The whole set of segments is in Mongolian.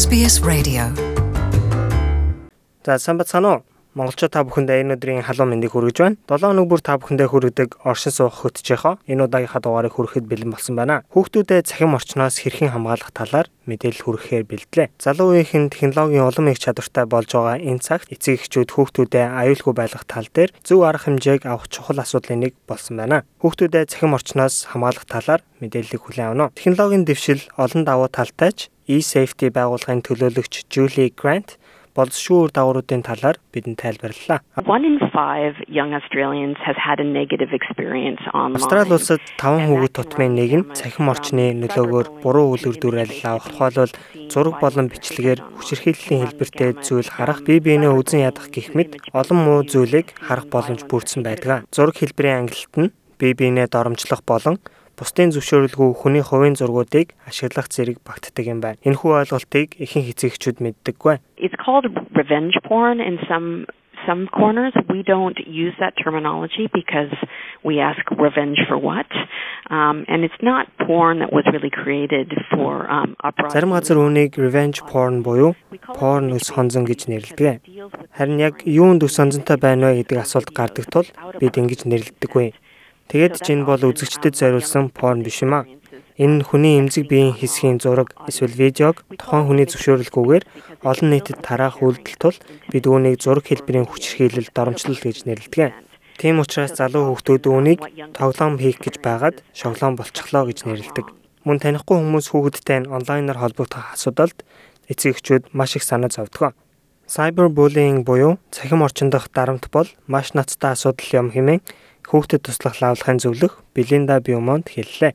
SBS Radio. ဒါဆမ်ပတ်ဆာနော Монголчууд та бүхэндээ энэ өдрийн халуун мэндийг хүргэж байна. 7 өнөг бүр та бүхэндээ хүргэдэг оршин суух хөтжийнхөө энэ удаагийнхаа дугаарыг хүрэхэд бэлэн болсон байна. Хүүхдүүдэд цахим орчноос хэрхэн хамгаалах талаар мэдээлэл хүргэхээр бэлдлээ. Залуу үеийнхэн технологийн улам их чадвартай болж байгаа энэ цагт эцэг эхчүүд хүүхдүүдэд аюулгүй байх тал дээр зөв арга хэмжээг авах чухал асуудлын нэг болсон байна. Хүүхдүүдэд цахим орчноос хамгаалах талаар мэдээллийг хүлээн авна. Технологийн дэвшил олон давуу талтай ч e-safety байгууллагын төлөөлөгч Julie Grant болзошгүй үр дагавруудын талаар бидэнд тайлбарлалаа. One in five young Australians has had a negative experience online. Австрали улсад 5 хүүхэд тутмын нэг нь цахим орчны нөлөөгөөр буруу үйл дүрэл авах тухайлбал зураг болон бичлэгээр хүчирхийллийн хэлбэртэй зүйл харах, бие биенээ үзен ядах гэх мэт олон муу зүйлийг харах боломж бүрдсэн байдаг. Зураг хэлбэрийн ангилалт нь бие биенээ доромжлох болон бусдын зөвшөөрөлгүй хүний хувийн зургуудыг ашиглах зэрэг багтдаг юм байна. Энэхүү ойлголтыг ихэнх эцэгчүүд мэддэггүй. It's called revenge porn in some some corners we don't use that terminology because we ask revenge for what um, and it's not porn that was really created for um, uprising. Зарим газар үүнийг revenge porn буюу porn ус хонзон гэж нэрлэдэг. Харин яг юунд ус хонзонтой байна вэ гэдэг асуулт гардаг тул бид ингэж нэрлэдэггүй. Тэгээд ч энэ бол үзэгчдэд зориулсан порн биш юм аа. Энэ нь хүний эмзэг биеийн хэсгийн зураг эсвэл видеог тухайн хүний зөвшөөрлгүйгээр олон нийтэд тараах үйлдэл тул бид үүнийг зураг хэлбэрийн хүчирхийлэл доромжлол гэж нэрлэдэг. Тийм учраас залуу хүүхдүүд үүнийг тоглоом хийх гэж байгаад шоглоом болчихлоо гэж нэрлэдэг. Мөн танихгүй хүмүүс хүүхэдтэй онлайнаар холбогдох асуудалд эцэгчүүд маш их санаа зовдөг. Cyberbullying буюу цахим орчин дах дарамт бол маш ноцтой асуудал юм хэмээн хүүхдэд туслах лавлахын зөвлөх Белинда Биомонт хэллээ.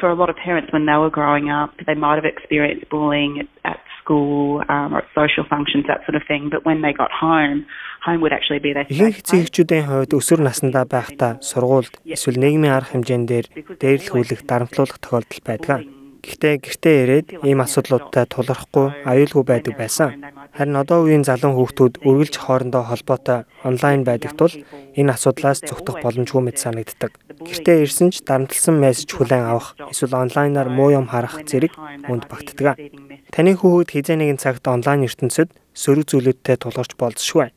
For a lot of parents when they were growing up, they might have experienced bullying at school um, or at social functions that sort of thing, but when they got home, home would actually be their Ихэнх эцэгчүүдийн хувьд өсвөр насндаа байхдаа сургуульд эсвэл нийгмийн арга хэмжээнд дээр дээрлэхүүлэх дарамтлуулах тохиолдол байдаг. Гэхдээ гэртээ ирээд ийм асуудлуудтай тулгархгүй аюулгүй байдаг байсан. Харин одоо үеийн залуу хүүхдүүд үргэлж хоорондоо холбоотой онлайн байдаг тул энэ асуудлаас зүгтэх боломжгүй мэт санагддаг. Гэртээ ирсэн ч дарамтлсан мессеж хүлээн авах эсвэл онлайнаар муу юм харах зэрэг үнд багтдаг. Таны хүүхэд хизээ нэгэн цагт онлайн ертөнцид сөрөг зүйлүүдтэй тулгарч болзошгүй.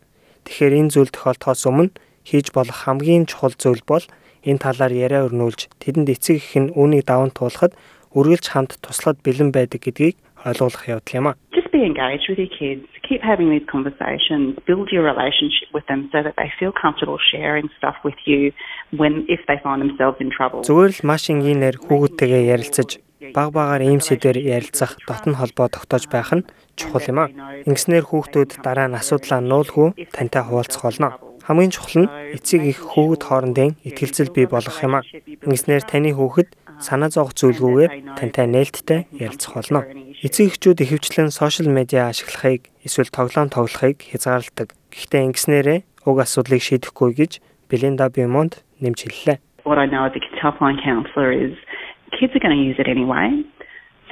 Тэгэхээр энэ зүйл тохиолдохоос өмнө хийж болох хамгийн чухал зүйл бол энэ талаар яриа өрнүүлж тэдэнд эцэг их нь үүнийг даван туулахад үргэлж хамт туслахад бэлэн байдаг гэдгийг ойлгуулах явдал юм а. Just be engaged with your kids. Keep having these conversations. Build your relationship with them so that they feel comfortable sharing stuff with you when if they find themselves in trouble. Зүгээр л маш энгийнээр хүүхдтэйгээ ярилцаж баг багаар ийм сэдвэр ярилцах дотн холбоо тогтоож байх нь чухал юм а. Ингэснээр хүүхдүүд дараа нь асуудлаа нуулгүй тантай хуваалцах болно. Хамгийн чухал нь эцэг их хүүхэд хоорондын ихтгэлцэл бий болгох юм а. Ингэснээр таны хүүхэд санаа зовох зүйлгүйгээр тантай нээлттэй ярилцах болно. Эцэг эхчүүд ихэвчлэн сошиал медиа ашиглахыг эсвэл тоглоом тоглохыг хязгаарладаг. Гэхдээ ингэснээрээ уг асуудлыг шийдэхгүй гэж Белинда Бимонд нэмж хэллээ. What I know as a kids helpline counsellor is kids are going to use it anyway.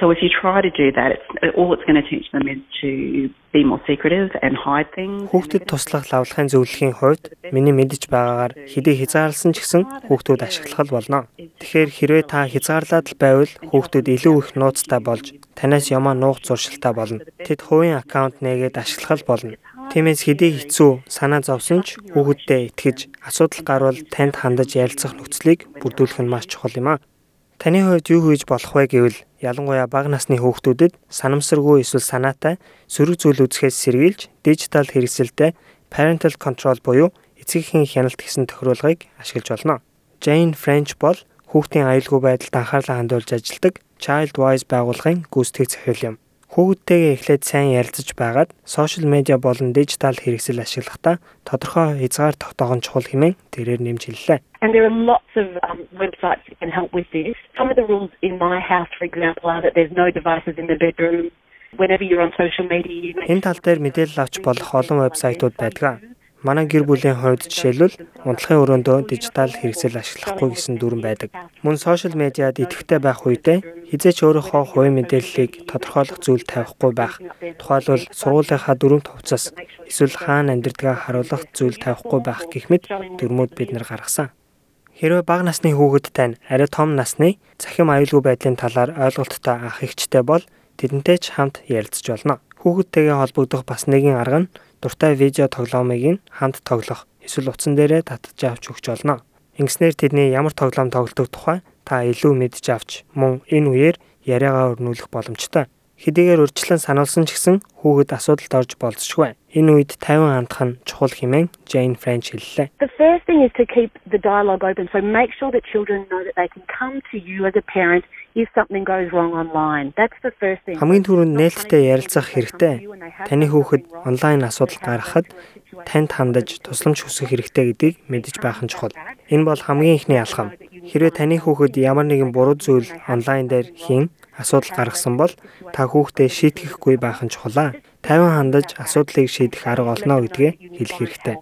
So if you try to do that, it's, all it's going to teach them is to be more secretive and hide things. Хүүхдэд туслах лавлахын зөвлөхийн хувьд миний мэдэж байгаагаар хэдий хязгаарласан ч гэсэн хүүхдүүд ашиглах болно. Тэгэхээр хэрвээ та хязгаарлаад л байвал хүүхдүүд илүү их нууцтай болж танаас ямаа нуух зуршилтай болно. Тэд хувийн аккаунт нээгээд ашиглах болно. Тиймээс хэдий хэцүү санаа зовсон ч хүүхэддээ итгэж асуудал гарвал танд хандаж ярилцах нөхцөлийг бүрдүүлэх нь маш чухал юм аа. Таны хувьд юу хийж болох вэ гэвэл ялангуяа бага насны хүүхдүүдэд санамсаргүй эсвэл санаатай сөрөг зүйл үзэхээс сэргийлж дижитал хэрэгсэлтэй parental control буюу эцэгхийн хяналт гэсэн тохируулгыг ашиглаж болно. Jane French бол хүүхдийн аюулгүй байдалд анхаарлаа хандуулж ажилладаг Child Wise байгууллагын гүйцэтгэх захирал юм. Хүүхдтэйгээ эхлээд сайн ярилцаж байгаад сошиал медиа болон дижитал хэрэгсэл ашиглахдаа тодорхой хязгаар тогтоох нь чухал хэмээн тэрээр нэмж хэллээ. And there are lots of um, websites that can help with this. Some of the rules in my house, for example, are that there's no devices in the bedroom. Whenever you're on social media, Энэ тал дээр мэдээлэл авч болох олон вебсайтууд байдаг. Манай гэр бүлийн хувьд жишээлбэл унтлахын өрөөндөө дижитал хэрэгсэл ашиглахгүй гэсэн дүрэн байдаг. Мөн сошиал медиад идэвхтэй байх үедээ хизээч өөрийнхөө хувийн мэдээллийг тодорхойлох зүйл тавихгүй байх. Тухайлбал сургуулийнхаа дөрөв товцос эсвэл хаана амьдардгаа харуулах зүйл тавихгүй байх гэх мэт дүрмүүд бид нар гаргасан. Хэрвээ бага насны хүүхэдтэй нь арай том насны захим аюулгүй байдлын талаар ойлголттой ах эгчтэй бол тэдэнтэй ч хамт ярилцж болно. Хүүхэдтэйгээ холбогдох бас нэгэн арга нь дуртай видео тоглоомыг нь хамт тоглох эсвэл утсан дээрээ татж авч өгч болно. Ингэснээр тэдний ямар тоглоом тоглодог тухай та илүү мэдж авч мөн энэ үеэр яриагаа өрнүүлэх боломжтой. Хэдийгээр урьдчилан сануулсан ч гэсэн хүүхэд асуудалд орж болзошгүй. Энэ үед тайван хандах нь чухал хэмээн Jane French хэллээ. The first thing is to keep the dialogue open. So make sure that children know that they can come to you as a parent if something goes wrong online. That's the first thing. Хамгийн түрүүнд нээлттэй ярилцах хэрэгтэй. Таны хүүхэд онлайн асуудал гаргахад танд хандаж тусламж хүсэх хэрэгтэй гэдгийг мэдэж байх нь чухал. Энэ бол хамгийн ихний алхам. Хэрвээ таны хүүхэд ямар нэгэн буруу зүйл онлайн дээр хийн асуудал гаргасан бол та хүүхдээ шийтгэхгүй байх нь чухлаа. Тайван хандаж асуудлыг шийдэх арга олно гэдгээ хэлэх хэрэгтэй.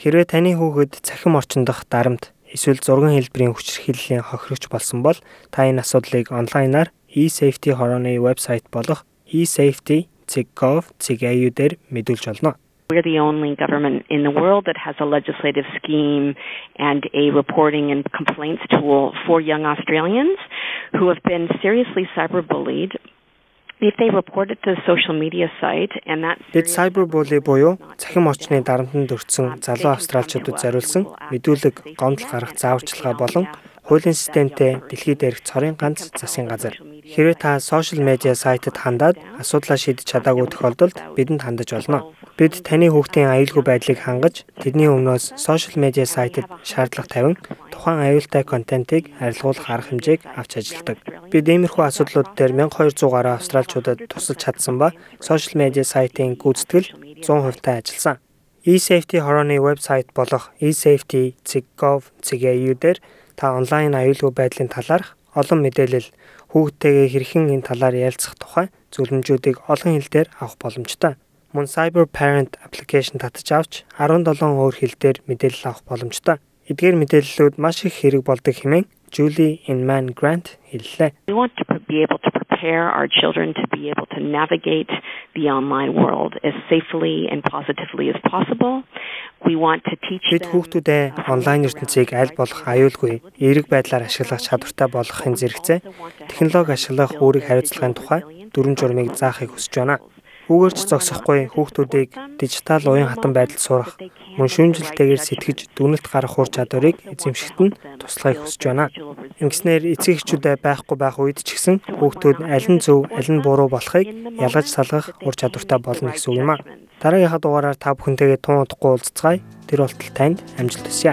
Хэрвээ таны хүүхэд цахим орчин дах дарамт эсвэл зургийн хэлбэрийн хүчирхийллийн хохирогч болсон бол та энэ асуудлыг онлайнаар eSafety хорооны вебсайт болох esafety.gov.au дээр мэдүүлж олно. We're the only government in the world that has a legislative scheme and a reporting and complaints tool for young Australians who have been seriously cyberbullied. If they report it to the social media site and that Бид cyberbully буюу цахим орчны дарамтанд өртсөн залуу австралчуудад зориулсан мэдүүлэг, гомдол гаргах зааварчилгаа болон хуулийн системтэй дэлхийд дээрх цорын ганц засгийн газар. Хэрвээ та сошиал медиа сайтад хандаад асуудлаа шийдэж чадаагүй тохиолдолд бидэнд хандаж болно. Бид таны хүүхдийн аюулгүй байдлыг хангаж, тэдний өмнөөс сошиал медиа сайтад шаардлага тавин тухайн аюултай контентыг арилгуулах арга хэмжээг авч ажилладаг. Бид иймэрхүү асуудлууд дээр 1200 гаруй австралчуудад тусалж чадсан ба сошиал медиа сайтын гүйцэтгэл 100% та ажилласан. eSafety хорооны вебсайт болох esafety.gov.au дээр та онлайн аюулгүй байдлын талаарх олон мэдээлэл хүүхдтэйгээ хэрхэн энэ талаар ярилцах тухай зөвлөмжүүдийг олон хэлээр авах боломжтой. Мөн Cyber Parent application татаж авч 17 өөр хэлээр мэдээлэл авах боломжтой. Эдгээр мэдээллүүд маш их хэрэг болдог хэмээн Julie Inman Grant хэллээ. We want to be able to prepare our children to be able to navigate the online world as safely and positively as possible. Бид хүүхдүүдэд онлайн ертөнцийг аль болох аюулгүй, эерэг байдлаар ашиглах чадвартай болгохын зэрэгцээ технологи ашиглах үүрэг хариуцлагын тухай дүрм журмыг заахыг хүсэж байна. Хүүгээрч зогсохгүй хүүхдүүдийг дижитал уян хатан байдалд сурах, мөн шүүмжлэлтэйгээр сэтгэж дүнэлт гарах ур чадварыг эзэмшигт нь туслахыг хүсэж байна. Ингэснээр эцэг эхчүүдэд байхгүй байх үед ч гэсэн хүүхдүүд аль нь зөв, аль нь буруу болохыг ялгаж салгах ур чадвартай болно гэсэн үг юм а. Дараагийнхаа дугаараар та бүхэнтэйгээ тун удахгүй уулзцгаая. Тэр болтол танд амжилт хүсье.